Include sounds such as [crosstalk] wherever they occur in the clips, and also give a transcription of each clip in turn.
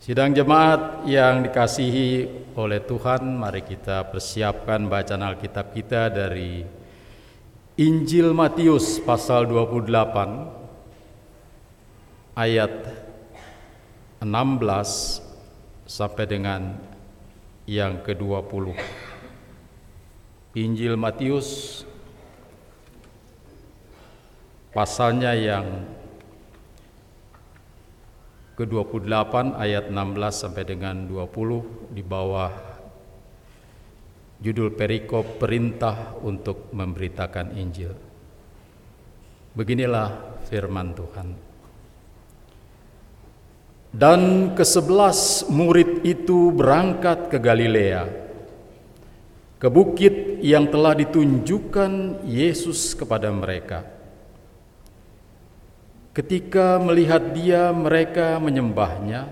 Sidang jemaat yang dikasihi oleh Tuhan, mari kita persiapkan bacaan Alkitab kita dari Injil Matius pasal 28 ayat 16 sampai dengan yang ke-20. Injil Matius pasalnya yang ke-28 ayat 16 sampai dengan 20 di bawah judul perikop perintah untuk memberitakan Injil. Beginilah firman Tuhan. Dan kesebelas murid itu berangkat ke Galilea, ke bukit yang telah ditunjukkan Yesus kepada mereka. Ketika melihat dia, mereka menyembahnya,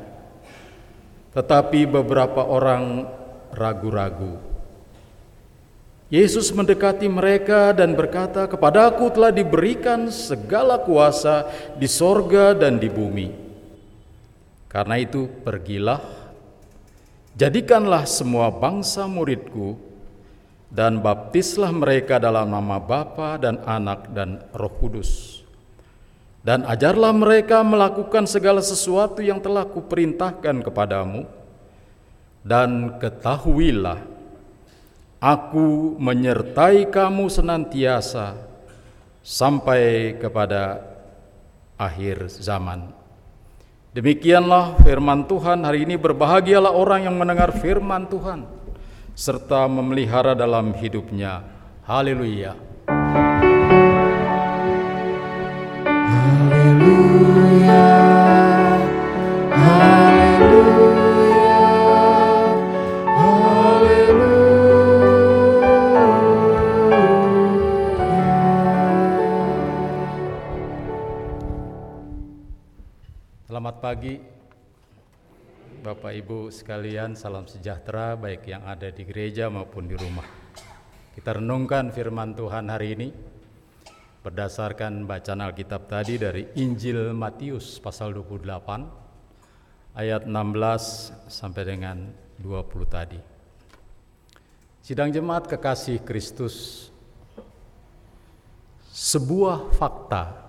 tetapi beberapa orang ragu-ragu. Yesus mendekati mereka dan berkata, "Kepadaku telah diberikan segala kuasa di sorga dan di bumi. Karena itu, pergilah, jadikanlah semua bangsa muridku, dan baptislah mereka dalam nama Bapa dan Anak dan Roh Kudus." Dan ajarlah mereka melakukan segala sesuatu yang telah kuperintahkan kepadamu. Dan ketahuilah aku menyertai kamu senantiasa sampai kepada akhir zaman. Demikianlah firman Tuhan. Hari ini berbahagialah orang yang mendengar firman Tuhan serta memelihara dalam hidupnya. Haleluya pagi Bapak Ibu sekalian, salam sejahtera baik yang ada di gereja maupun di rumah. Kita renungkan firman Tuhan hari ini berdasarkan bacaan Alkitab tadi dari Injil Matius pasal 28 ayat 16 sampai dengan 20 tadi. Sidang jemaat kekasih Kristus sebuah fakta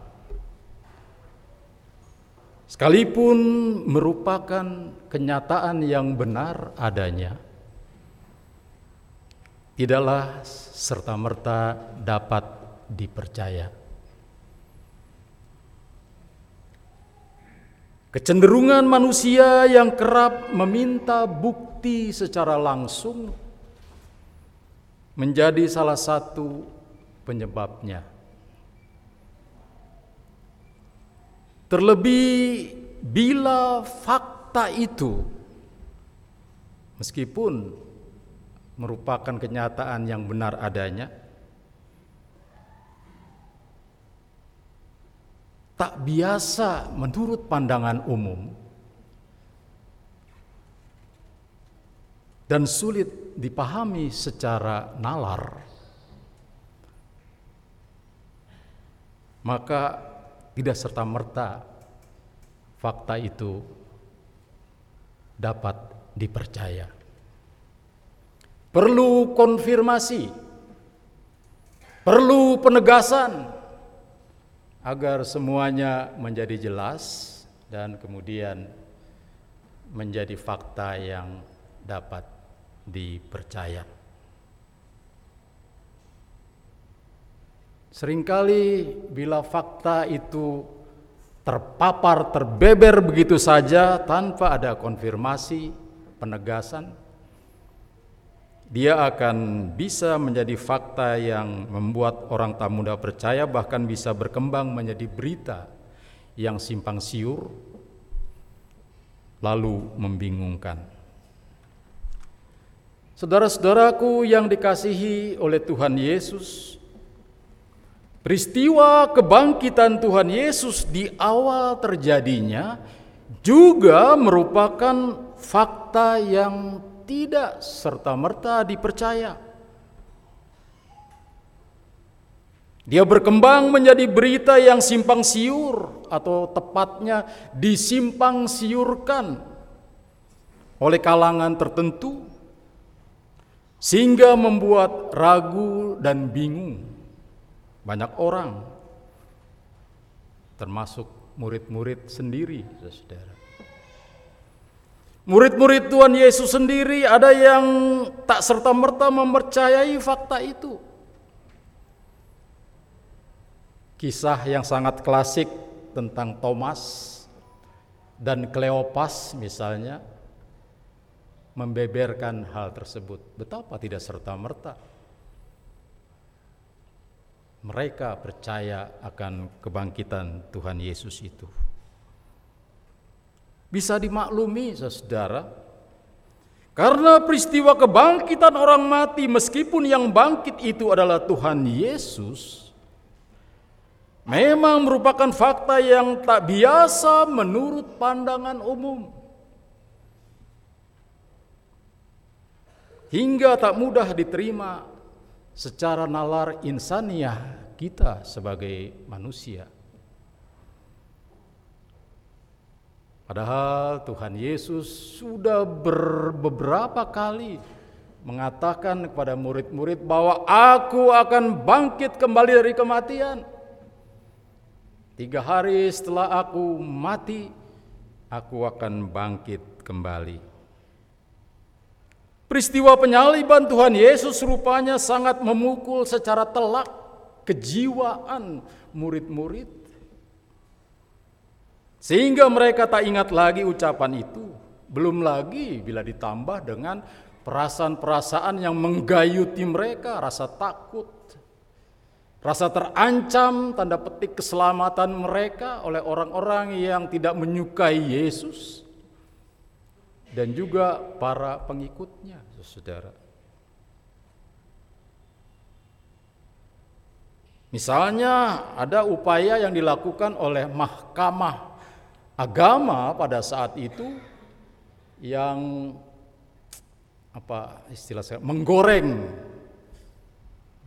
sekalipun merupakan kenyataan yang benar adanya tidaklah serta-merta dapat dipercaya. Kecenderungan manusia yang kerap meminta bukti secara langsung menjadi salah satu penyebabnya. Terlebih bila fakta itu meskipun merupakan kenyataan yang benar adanya tak biasa menurut pandangan umum dan sulit dipahami secara nalar, maka tidak serta-merta fakta itu dapat dipercaya. Perlu konfirmasi, perlu penegasan agar semuanya menjadi jelas dan kemudian menjadi fakta yang dapat dipercaya. Seringkali bila fakta itu terpapar, terbeber begitu saja tanpa ada konfirmasi, penegasan, dia akan bisa menjadi fakta yang membuat orang tak mudah percaya bahkan bisa berkembang menjadi berita yang simpang siur lalu membingungkan. Saudara-saudaraku yang dikasihi oleh Tuhan Yesus, peristiwa kebangkitan Tuhan Yesus di awal terjadinya juga merupakan fakta yang tidak serta-merta dipercaya. Dia berkembang menjadi berita yang simpang siur atau tepatnya disimpang siurkan oleh kalangan tertentu sehingga membuat ragu dan bingung banyak orang termasuk murid-murid sendiri saudara murid-murid Tuhan Yesus sendiri ada yang tak serta-merta mempercayai fakta itu kisah yang sangat klasik tentang Thomas dan Kleopas misalnya membeberkan hal tersebut. Betapa tidak serta-merta mereka percaya akan kebangkitan Tuhan Yesus itu. Bisa dimaklumi, saudara, karena peristiwa kebangkitan orang mati, meskipun yang bangkit itu adalah Tuhan Yesus, memang merupakan fakta yang tak biasa menurut pandangan umum. hingga tak mudah diterima secara nalar insaniah kita sebagai manusia. Padahal Tuhan Yesus sudah beberapa kali mengatakan kepada murid-murid bahwa aku akan bangkit kembali dari kematian. Tiga hari setelah aku mati, aku akan bangkit kembali. Peristiwa penyaliban Tuhan Yesus rupanya sangat memukul secara telak kejiwaan murid-murid. Sehingga mereka tak ingat lagi ucapan itu. Belum lagi bila ditambah dengan perasaan-perasaan yang menggayuti mereka, rasa takut, rasa terancam, tanda petik keselamatan mereka oleh orang-orang yang tidak menyukai Yesus dan juga para pengikutnya, saudara. Misalnya ada upaya yang dilakukan oleh mahkamah agama pada saat itu yang apa istilah saya menggoreng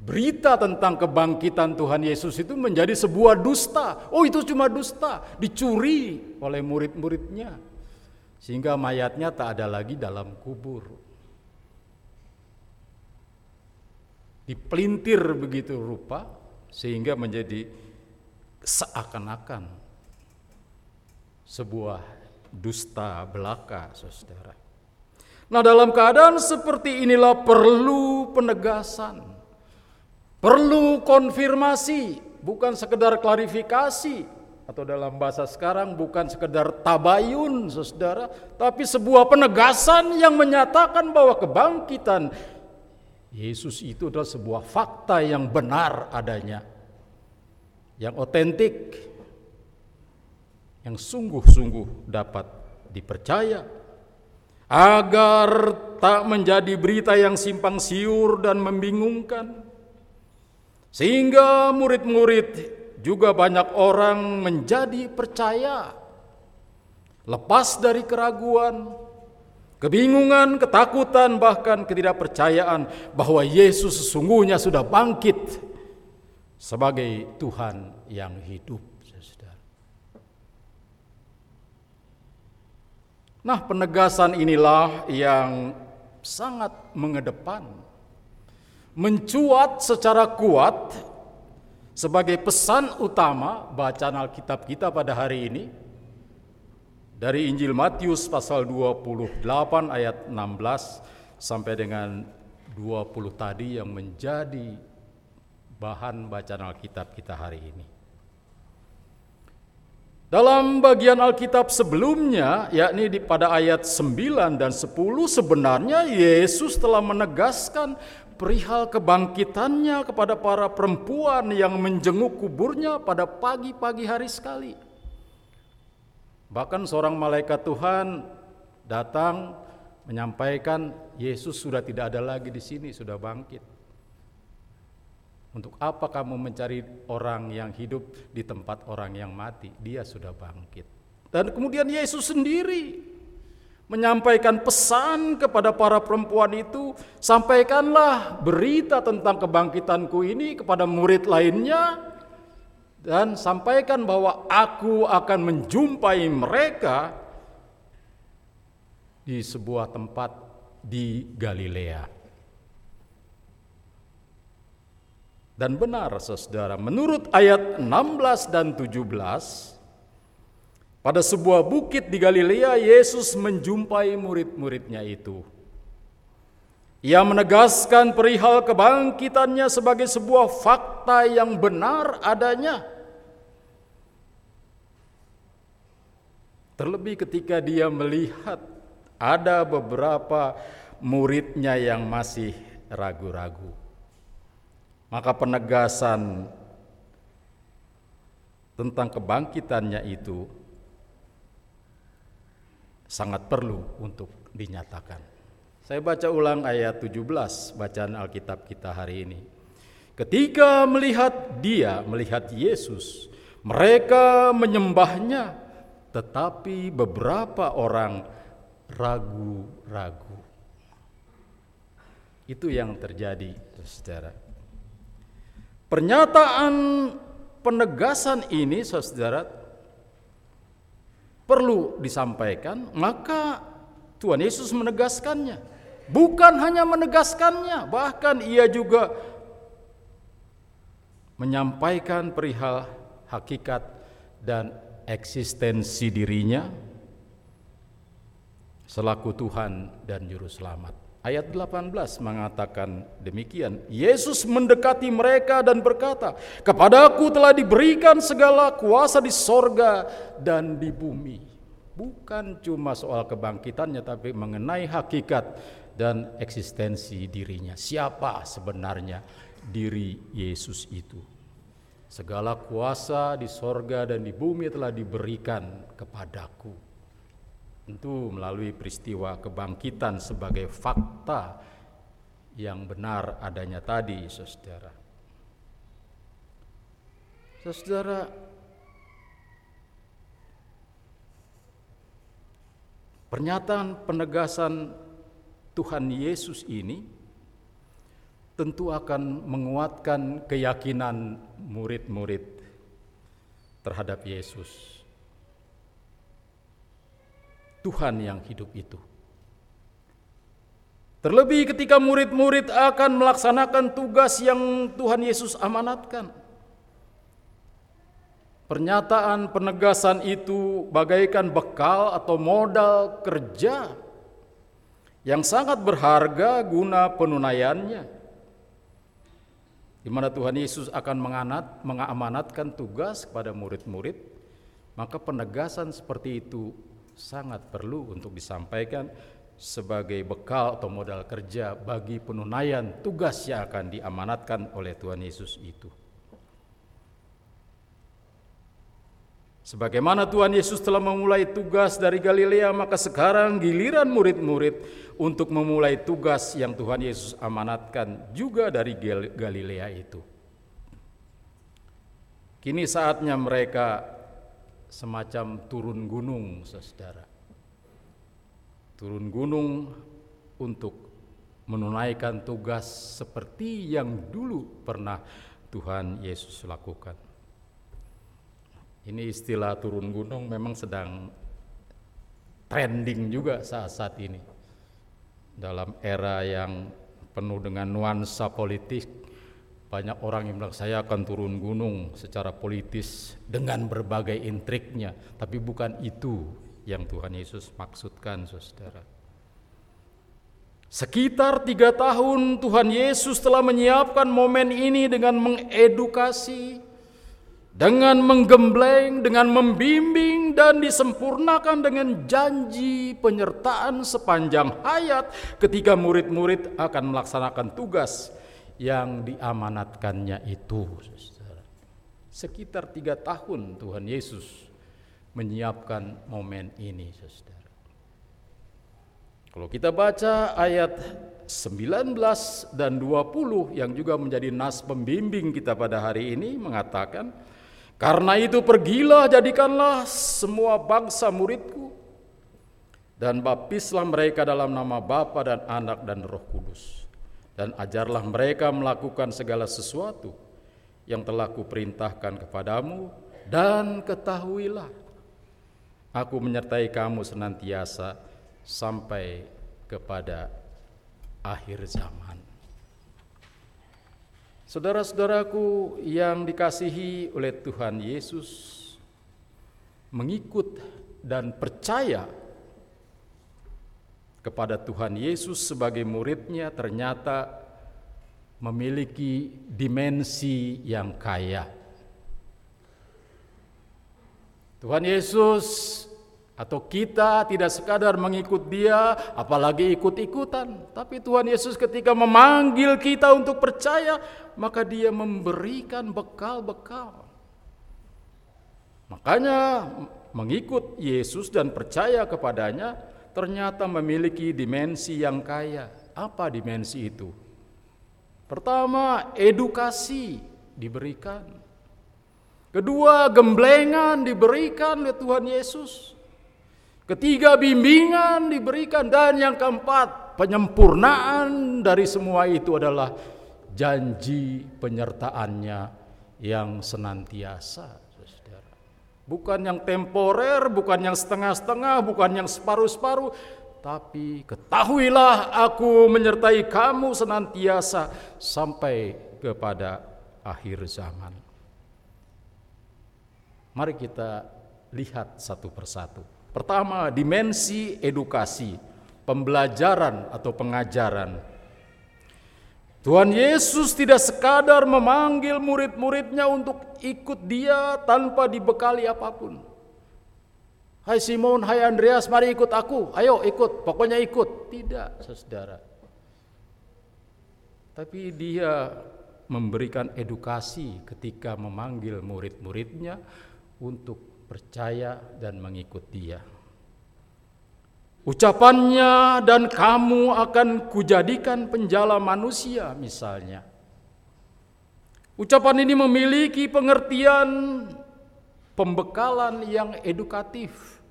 berita tentang kebangkitan Tuhan Yesus itu menjadi sebuah dusta. Oh itu cuma dusta, dicuri oleh murid-muridnya. Sehingga mayatnya tak ada lagi dalam kubur. Dipelintir begitu rupa sehingga menjadi seakan-akan sebuah dusta belaka, saudara. Nah, dalam keadaan seperti inilah perlu penegasan, perlu konfirmasi, bukan sekedar klarifikasi, atau dalam bahasa sekarang bukan sekedar tabayun saudara tapi sebuah penegasan yang menyatakan bahwa kebangkitan Yesus itu adalah sebuah fakta yang benar adanya yang otentik yang sungguh-sungguh dapat dipercaya. Agar tak menjadi berita yang simpang siur dan membingungkan. Sehingga murid-murid juga banyak orang menjadi percaya, lepas dari keraguan, kebingungan, ketakutan, bahkan ketidakpercayaan bahwa Yesus sesungguhnya sudah bangkit sebagai Tuhan yang hidup. Nah, penegasan inilah yang sangat mengedepan, mencuat secara kuat sebagai pesan utama bacaan Alkitab kita pada hari ini dari Injil Matius pasal 28 ayat 16 sampai dengan 20 tadi yang menjadi bahan bacaan Alkitab kita hari ini. Dalam bagian Alkitab sebelumnya, yakni di pada ayat 9 dan 10 sebenarnya Yesus telah menegaskan perihal kebangkitannya kepada para perempuan yang menjenguk kuburnya pada pagi-pagi hari sekali. Bahkan seorang malaikat Tuhan datang menyampaikan Yesus sudah tidak ada lagi di sini, sudah bangkit. Untuk apa kamu mencari orang yang hidup di tempat orang yang mati? Dia sudah bangkit. Dan kemudian Yesus sendiri menyampaikan pesan kepada para perempuan itu, sampaikanlah berita tentang kebangkitanku ini kepada murid lainnya dan sampaikan bahwa aku akan menjumpai mereka di sebuah tempat di Galilea. Dan benar saudara, menurut ayat 16 dan 17, pada sebuah bukit di Galilea, Yesus menjumpai murid-muridnya itu. Ia menegaskan perihal kebangkitannya sebagai sebuah fakta yang benar adanya. Terlebih ketika dia melihat ada beberapa muridnya yang masih ragu-ragu. Maka penegasan tentang kebangkitannya itu sangat perlu untuk dinyatakan. Saya baca ulang ayat 17 bacaan Alkitab kita hari ini. Ketika melihat dia, melihat Yesus, mereka menyembahnya, tetapi beberapa orang ragu-ragu. Itu yang terjadi, saudara. Pernyataan penegasan ini, saudara, perlu disampaikan, maka Tuhan Yesus menegaskannya. Bukan hanya menegaskannya, bahkan ia juga menyampaikan perihal hakikat dan eksistensi dirinya selaku Tuhan dan Juru Selamat. Ayat 18 mengatakan demikian. Yesus mendekati mereka dan berkata, Kepadaku telah diberikan segala kuasa di sorga dan di bumi. Bukan cuma soal kebangkitannya, tapi mengenai hakikat dan eksistensi dirinya. Siapa sebenarnya diri Yesus itu? Segala kuasa di sorga dan di bumi telah diberikan kepadaku Tentu melalui peristiwa kebangkitan sebagai fakta yang benar adanya tadi, saudara. Saudara, pernyataan penegasan Tuhan Yesus ini tentu akan menguatkan keyakinan murid-murid terhadap Yesus. Tuhan yang hidup itu. Terlebih ketika murid-murid akan melaksanakan tugas yang Tuhan Yesus amanatkan. Pernyataan penegasan itu bagaikan bekal atau modal kerja yang sangat berharga guna penunaiannya. Di mana Tuhan Yesus akan menganat, mengamanatkan tugas kepada murid-murid, maka penegasan seperti itu sangat perlu untuk disampaikan sebagai bekal atau modal kerja bagi penunaian tugas yang akan diamanatkan oleh Tuhan Yesus itu. Sebagaimana Tuhan Yesus telah memulai tugas dari Galilea, maka sekarang giliran murid-murid untuk memulai tugas yang Tuhan Yesus amanatkan juga dari Galilea itu. Kini saatnya mereka semacam turun gunung, saudara. Turun gunung untuk menunaikan tugas seperti yang dulu pernah Tuhan Yesus lakukan. Ini istilah turun gunung memang sedang trending juga saat-saat ini. Dalam era yang penuh dengan nuansa politik, banyak orang yang bilang saya akan turun gunung secara politis dengan berbagai intriknya, tapi bukan itu yang Tuhan Yesus maksudkan, saudara. Sekitar tiga tahun Tuhan Yesus telah menyiapkan momen ini dengan mengedukasi, dengan menggembleng, dengan membimbing dan disempurnakan dengan janji penyertaan sepanjang hayat ketika murid-murid akan melaksanakan tugas yang diamanatkannya itu. Sekitar tiga tahun Tuhan Yesus menyiapkan momen ini, saudara. Kalau kita baca ayat 19 dan 20 yang juga menjadi nas pembimbing kita pada hari ini mengatakan, karena itu pergilah jadikanlah semua bangsa muridku dan baptislah mereka dalam nama Bapa dan Anak dan Roh Kudus dan ajarlah mereka melakukan segala sesuatu yang telah kuperintahkan kepadamu dan ketahuilah aku menyertai kamu senantiasa sampai kepada akhir zaman. Saudara-saudaraku yang dikasihi oleh Tuhan Yesus, mengikut dan percaya kepada Tuhan Yesus sebagai muridnya ternyata memiliki dimensi yang kaya. Tuhan Yesus atau kita tidak sekadar mengikut dia, apalagi ikut-ikutan. Tapi Tuhan Yesus ketika memanggil kita untuk percaya, maka dia memberikan bekal-bekal. Makanya mengikut Yesus dan percaya kepadanya ternyata memiliki dimensi yang kaya. Apa dimensi itu? Pertama, edukasi diberikan. Kedua, gemblengan diberikan oleh Tuhan Yesus. Ketiga, bimbingan diberikan dan yang keempat, penyempurnaan dari semua itu adalah janji penyertaannya yang senantiasa. Bukan yang temporer, bukan yang setengah-setengah, bukan yang separuh-separuh, tapi ketahuilah aku menyertai kamu senantiasa sampai kepada akhir zaman. Mari kita lihat satu persatu. Pertama, dimensi edukasi, pembelajaran atau pengajaran. Tuhan Yesus tidak sekadar memanggil murid-muridnya untuk ikut dia tanpa dibekali apa pun. Hai Simon, hai Andreas, mari ikut aku. Ayo ikut, pokoknya ikut. Tidak, saudara. Tapi dia memberikan edukasi ketika memanggil murid-muridnya untuk percaya dan mengikut dia. Ucapannya dan kamu akan kujadikan penjala manusia misalnya. Ucapan ini memiliki pengertian pembekalan yang edukatif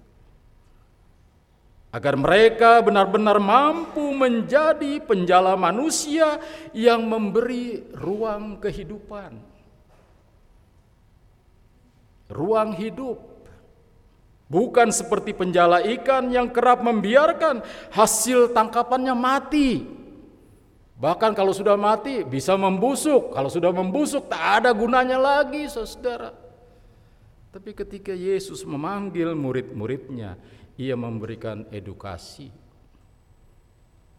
agar mereka benar-benar mampu menjadi penjala manusia yang memberi ruang kehidupan. Ruang hidup Bukan seperti penjala ikan yang kerap membiarkan hasil tangkapannya mati. Bahkan kalau sudah mati bisa membusuk. Kalau sudah membusuk tak ada gunanya lagi saudara. Tapi ketika Yesus memanggil murid-muridnya, ia memberikan edukasi.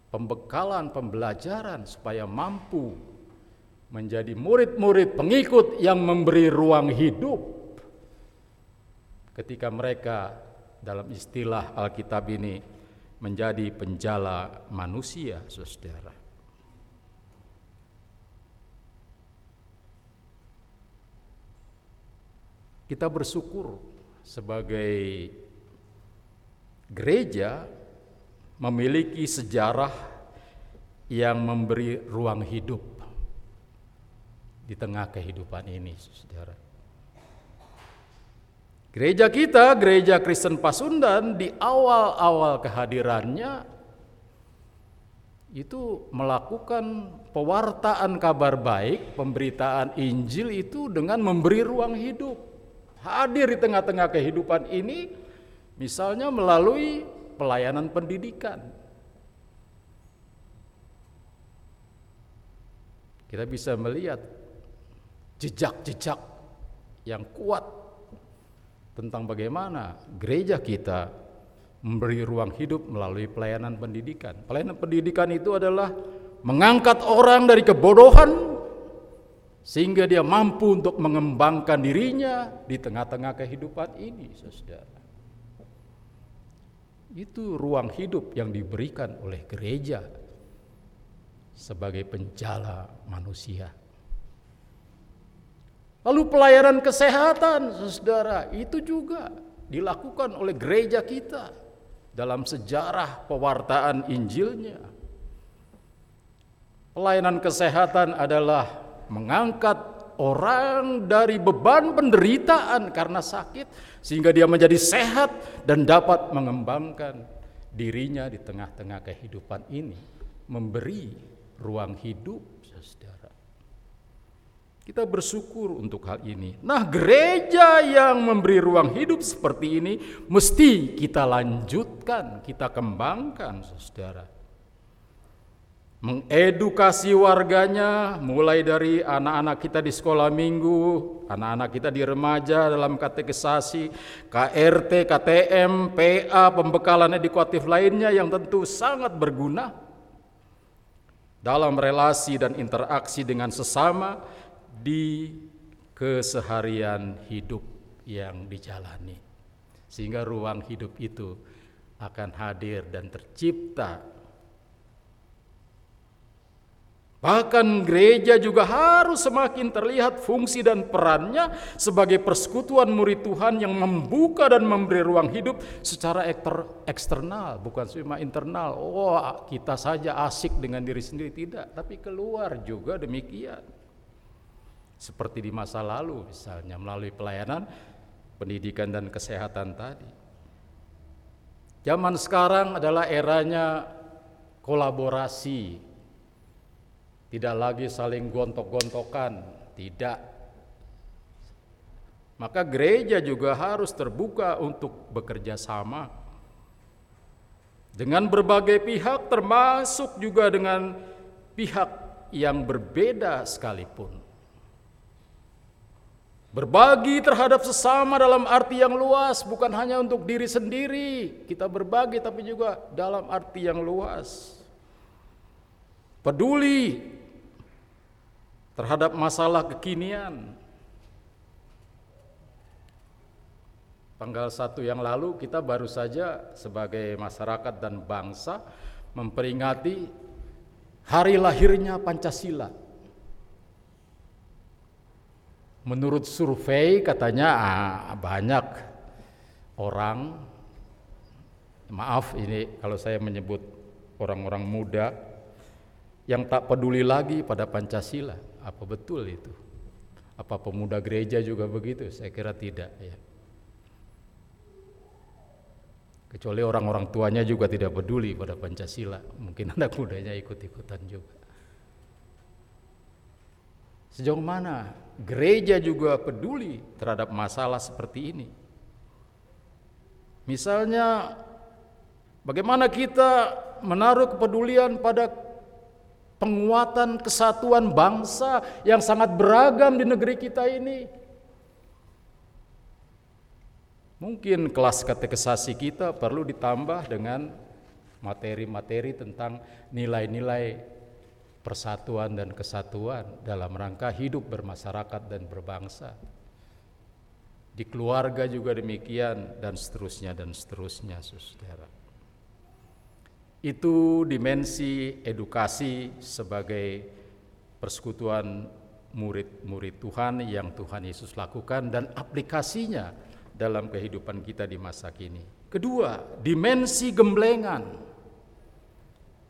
Pembekalan, pembelajaran supaya mampu menjadi murid-murid pengikut yang memberi ruang hidup ketika mereka dalam istilah Alkitab ini menjadi penjala manusia, saudara. Kita bersyukur sebagai gereja memiliki sejarah yang memberi ruang hidup di tengah kehidupan ini, saudara. Gereja kita, gereja Kristen Pasundan di awal-awal kehadirannya itu melakukan pewartaan kabar baik, pemberitaan Injil itu dengan memberi ruang hidup. Hadir di tengah-tengah kehidupan ini misalnya melalui pelayanan pendidikan. Kita bisa melihat jejak-jejak yang kuat tentang bagaimana gereja kita memberi ruang hidup melalui pelayanan pendidikan. Pelayanan pendidikan itu adalah mengangkat orang dari kebodohan sehingga dia mampu untuk mengembangkan dirinya di tengah-tengah kehidupan ini, Saudara. Itu ruang hidup yang diberikan oleh gereja sebagai penjala manusia. Lalu pelayanan kesehatan, saudara, itu juga dilakukan oleh gereja kita dalam sejarah pewartaan Injilnya. Pelayanan kesehatan adalah mengangkat orang dari beban penderitaan karena sakit sehingga dia menjadi sehat dan dapat mengembangkan dirinya di tengah-tengah kehidupan ini, memberi ruang hidup, saudara. Kita bersyukur untuk hal ini. Nah, gereja yang memberi ruang hidup seperti ini mesti kita lanjutkan, kita kembangkan, saudara. Mengedukasi warganya mulai dari anak-anak kita di sekolah minggu, anak-anak kita di remaja dalam katekisasi, KRT, KTM, PA, pembekalan edukatif lainnya yang tentu sangat berguna dalam relasi dan interaksi dengan sesama di keseharian hidup yang dijalani. Sehingga ruang hidup itu akan hadir dan tercipta. Bahkan gereja juga harus semakin terlihat fungsi dan perannya sebagai persekutuan murid Tuhan yang membuka dan memberi ruang hidup secara eksternal, bukan cuma internal. Oh, kita saja asik dengan diri sendiri tidak, tapi keluar juga demikian seperti di masa lalu misalnya melalui pelayanan pendidikan dan kesehatan tadi. Zaman sekarang adalah eranya kolaborasi. Tidak lagi saling gontok-gontokan, tidak. Maka gereja juga harus terbuka untuk bekerja sama dengan berbagai pihak termasuk juga dengan pihak yang berbeda sekalipun. Berbagi terhadap sesama dalam arti yang luas, bukan hanya untuk diri sendiri. Kita berbagi, tapi juga dalam arti yang luas. Peduli terhadap masalah kekinian. Tanggal satu yang lalu kita baru saja sebagai masyarakat dan bangsa memperingati hari lahirnya Pancasila. Menurut survei katanya banyak orang maaf ini kalau saya menyebut orang-orang muda yang tak peduli lagi pada Pancasila. Apa betul itu? Apa pemuda gereja juga begitu? Saya kira tidak ya. Kecuali orang-orang tuanya juga tidak peduli pada Pancasila. Mungkin [laughs] anak mudanya ikut-ikutan juga. Sejauh mana gereja juga peduli terhadap masalah seperti ini. Misalnya bagaimana kita menaruh kepedulian pada penguatan kesatuan bangsa yang sangat beragam di negeri kita ini. Mungkin kelas katekesasi kita perlu ditambah dengan materi-materi tentang nilai-nilai persatuan dan kesatuan dalam rangka hidup bermasyarakat dan berbangsa. Di keluarga juga demikian dan seterusnya dan seterusnya saudara. Itu dimensi edukasi sebagai persekutuan murid-murid Tuhan yang Tuhan Yesus lakukan dan aplikasinya dalam kehidupan kita di masa kini. Kedua, dimensi gemblengan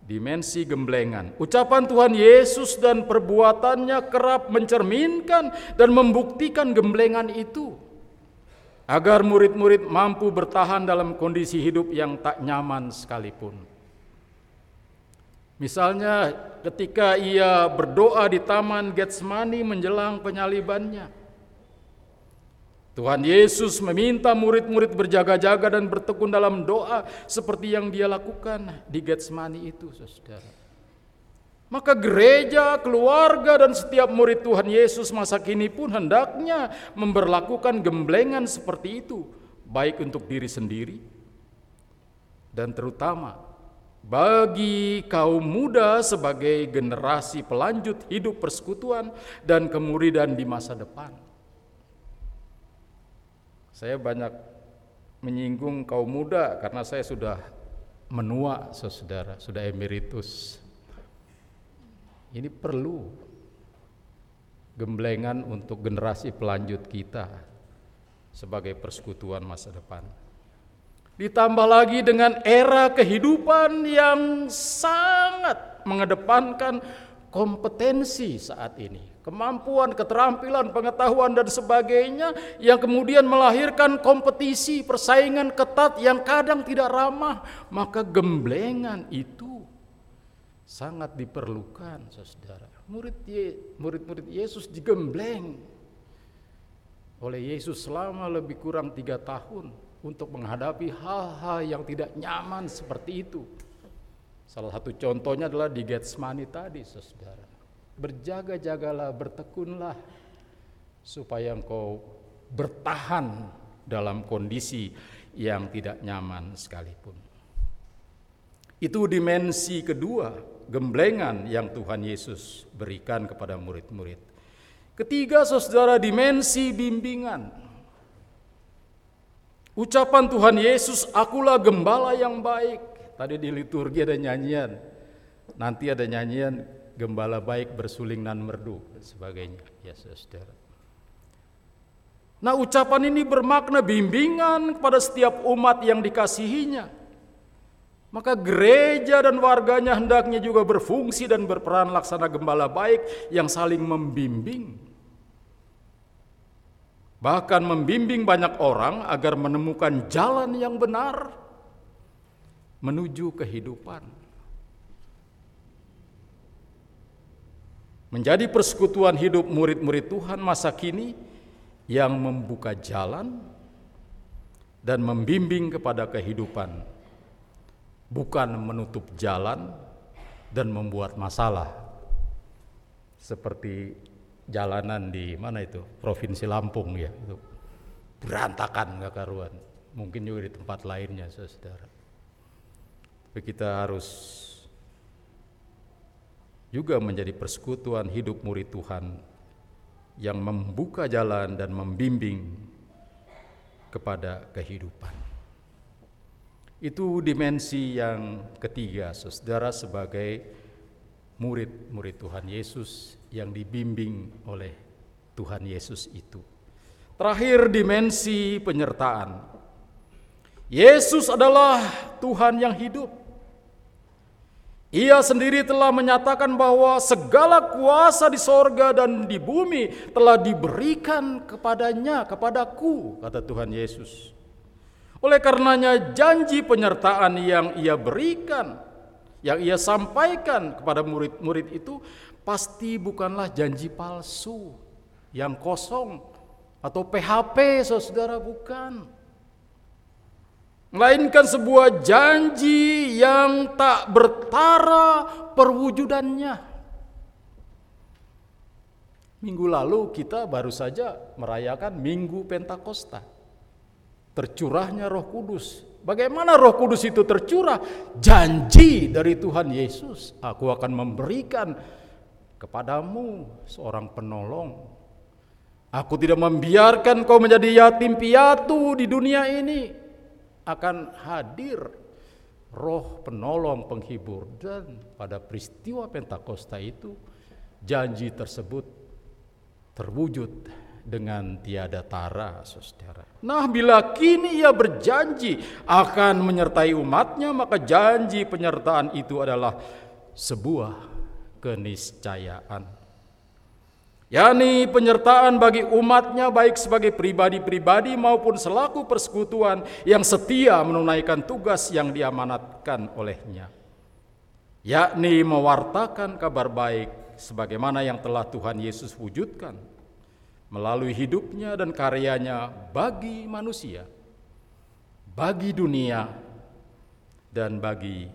dimensi gemblengan. Ucapan Tuhan Yesus dan perbuatannya kerap mencerminkan dan membuktikan gemblengan itu. Agar murid-murid mampu bertahan dalam kondisi hidup yang tak nyaman sekalipun. Misalnya ketika ia berdoa di taman Getsemani menjelang penyalibannya. Tuhan Yesus meminta murid-murid berjaga-jaga dan bertekun dalam doa seperti yang dia lakukan di Getsemani itu, saudara. Maka gereja, keluarga, dan setiap murid Tuhan Yesus masa kini pun hendaknya memperlakukan gemblengan seperti itu, baik untuk diri sendiri dan terutama bagi kaum muda sebagai generasi pelanjut hidup persekutuan dan kemuridan di masa depan. Saya banyak menyinggung kaum muda karena saya sudah menua, saudara, sudah emeritus. Ini perlu gemblengan untuk generasi pelanjut kita sebagai persekutuan masa depan. Ditambah lagi dengan era kehidupan yang sangat mengedepankan kompetensi saat ini kemampuan, keterampilan, pengetahuan dan sebagainya yang kemudian melahirkan kompetisi, persaingan ketat yang kadang tidak ramah, maka gemblengan itu sangat diperlukan saudara murid murid-murid Yesus digembleng oleh Yesus selama lebih kurang tiga tahun untuk menghadapi hal-hal yang tidak nyaman seperti itu. Salah satu contohnya adalah di Getsemani tadi, saudara. Berjaga-jagalah, bertekunlah, supaya engkau bertahan dalam kondisi yang tidak nyaman sekalipun. Itu dimensi kedua, gemblengan yang Tuhan Yesus berikan kepada murid-murid. Ketiga, saudara, dimensi bimbingan. Ucapan Tuhan Yesus, akulah gembala yang baik. Tadi di liturgi ada nyanyian. Nanti ada nyanyian gembala baik bersuling nan merdu dan sebagainya. Ya saudara. Nah ucapan ini bermakna bimbingan kepada setiap umat yang dikasihinya. Maka gereja dan warganya hendaknya juga berfungsi dan berperan laksana gembala baik yang saling membimbing bahkan membimbing banyak orang agar menemukan jalan yang benar menuju kehidupan. Menjadi persekutuan hidup murid-murid Tuhan masa kini yang membuka jalan dan membimbing kepada kehidupan, bukan menutup jalan dan membuat masalah, seperti jalanan di mana itu? Provinsi Lampung ya itu. Berantakan nggak karuan mungkin juga di tempat lainnya saudara. Tapi kita harus juga menjadi persekutuan hidup murid Tuhan yang membuka jalan dan membimbing kepada kehidupan. Itu dimensi yang ketiga, saudara, sebagai murid-murid Tuhan Yesus yang dibimbing oleh Tuhan Yesus itu. Terakhir dimensi penyertaan. Yesus adalah Tuhan yang hidup. Ia sendiri telah menyatakan bahwa segala kuasa di sorga dan di bumi telah diberikan kepadanya, kepadaku, kata Tuhan Yesus. Oleh karenanya janji penyertaan yang ia berikan, yang ia sampaikan kepada murid-murid itu pasti bukanlah janji palsu yang kosong atau PHP saudara bukan melainkan sebuah janji yang tak bertara perwujudannya Minggu lalu kita baru saja merayakan Minggu Pentakosta tercurahnya Roh Kudus Bagaimana Roh Kudus itu tercurah? Janji dari Tuhan Yesus, aku akan memberikan kepadamu seorang penolong. Aku tidak membiarkan kau menjadi yatim piatu di dunia ini. Akan hadir roh penolong penghibur dan pada peristiwa Pentakosta itu janji tersebut terwujud dengan tiada tara, saudara. Nah, bila kini ia berjanji akan menyertai umatnya, maka janji penyertaan itu adalah sebuah keniscayaan yakni penyertaan bagi umatnya baik sebagai pribadi-pribadi maupun selaku persekutuan yang setia menunaikan tugas yang diamanatkan olehnya. Yakni mewartakan kabar baik sebagaimana yang telah Tuhan Yesus wujudkan melalui hidupnya dan karyanya bagi manusia bagi dunia dan bagi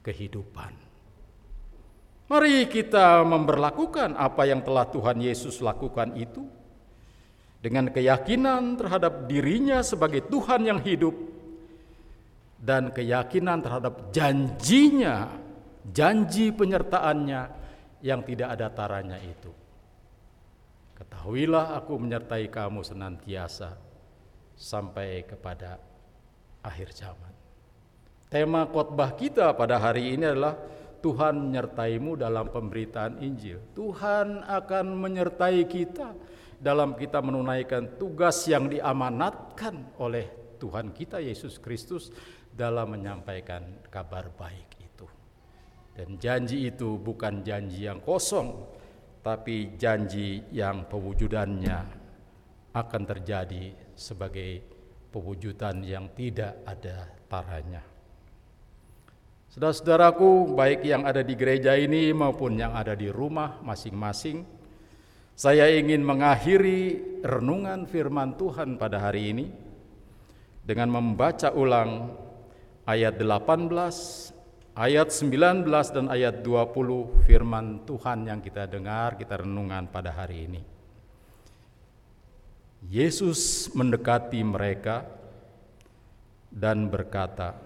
kehidupan Mari kita memperlakukan apa yang telah Tuhan Yesus lakukan itu dengan keyakinan terhadap dirinya sebagai Tuhan yang hidup dan keyakinan terhadap janjinya, janji penyertaannya yang tidak ada taranya itu. Ketahuilah aku menyertai kamu senantiasa sampai kepada akhir zaman. Tema khotbah kita pada hari ini adalah Tuhan menyertaimu dalam pemberitaan Injil. Tuhan akan menyertai kita dalam kita menunaikan tugas yang diamanatkan oleh Tuhan kita Yesus Kristus dalam menyampaikan kabar baik itu. Dan janji itu bukan janji yang kosong, tapi janji yang pewujudannya akan terjadi sebagai pewujudan yang tidak ada taranya. Saudara-saudaraku, baik yang ada di gereja ini maupun yang ada di rumah masing-masing, saya ingin mengakhiri renungan firman Tuhan pada hari ini dengan membaca ulang ayat 18, ayat 19 dan ayat 20 firman Tuhan yang kita dengar, kita renungan pada hari ini. Yesus mendekati mereka dan berkata,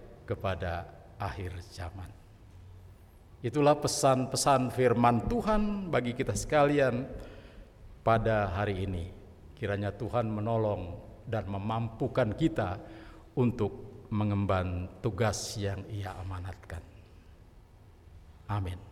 kepada akhir zaman. Itulah pesan-pesan firman Tuhan bagi kita sekalian pada hari ini. Kiranya Tuhan menolong dan memampukan kita untuk mengemban tugas yang Ia amanatkan. Amin.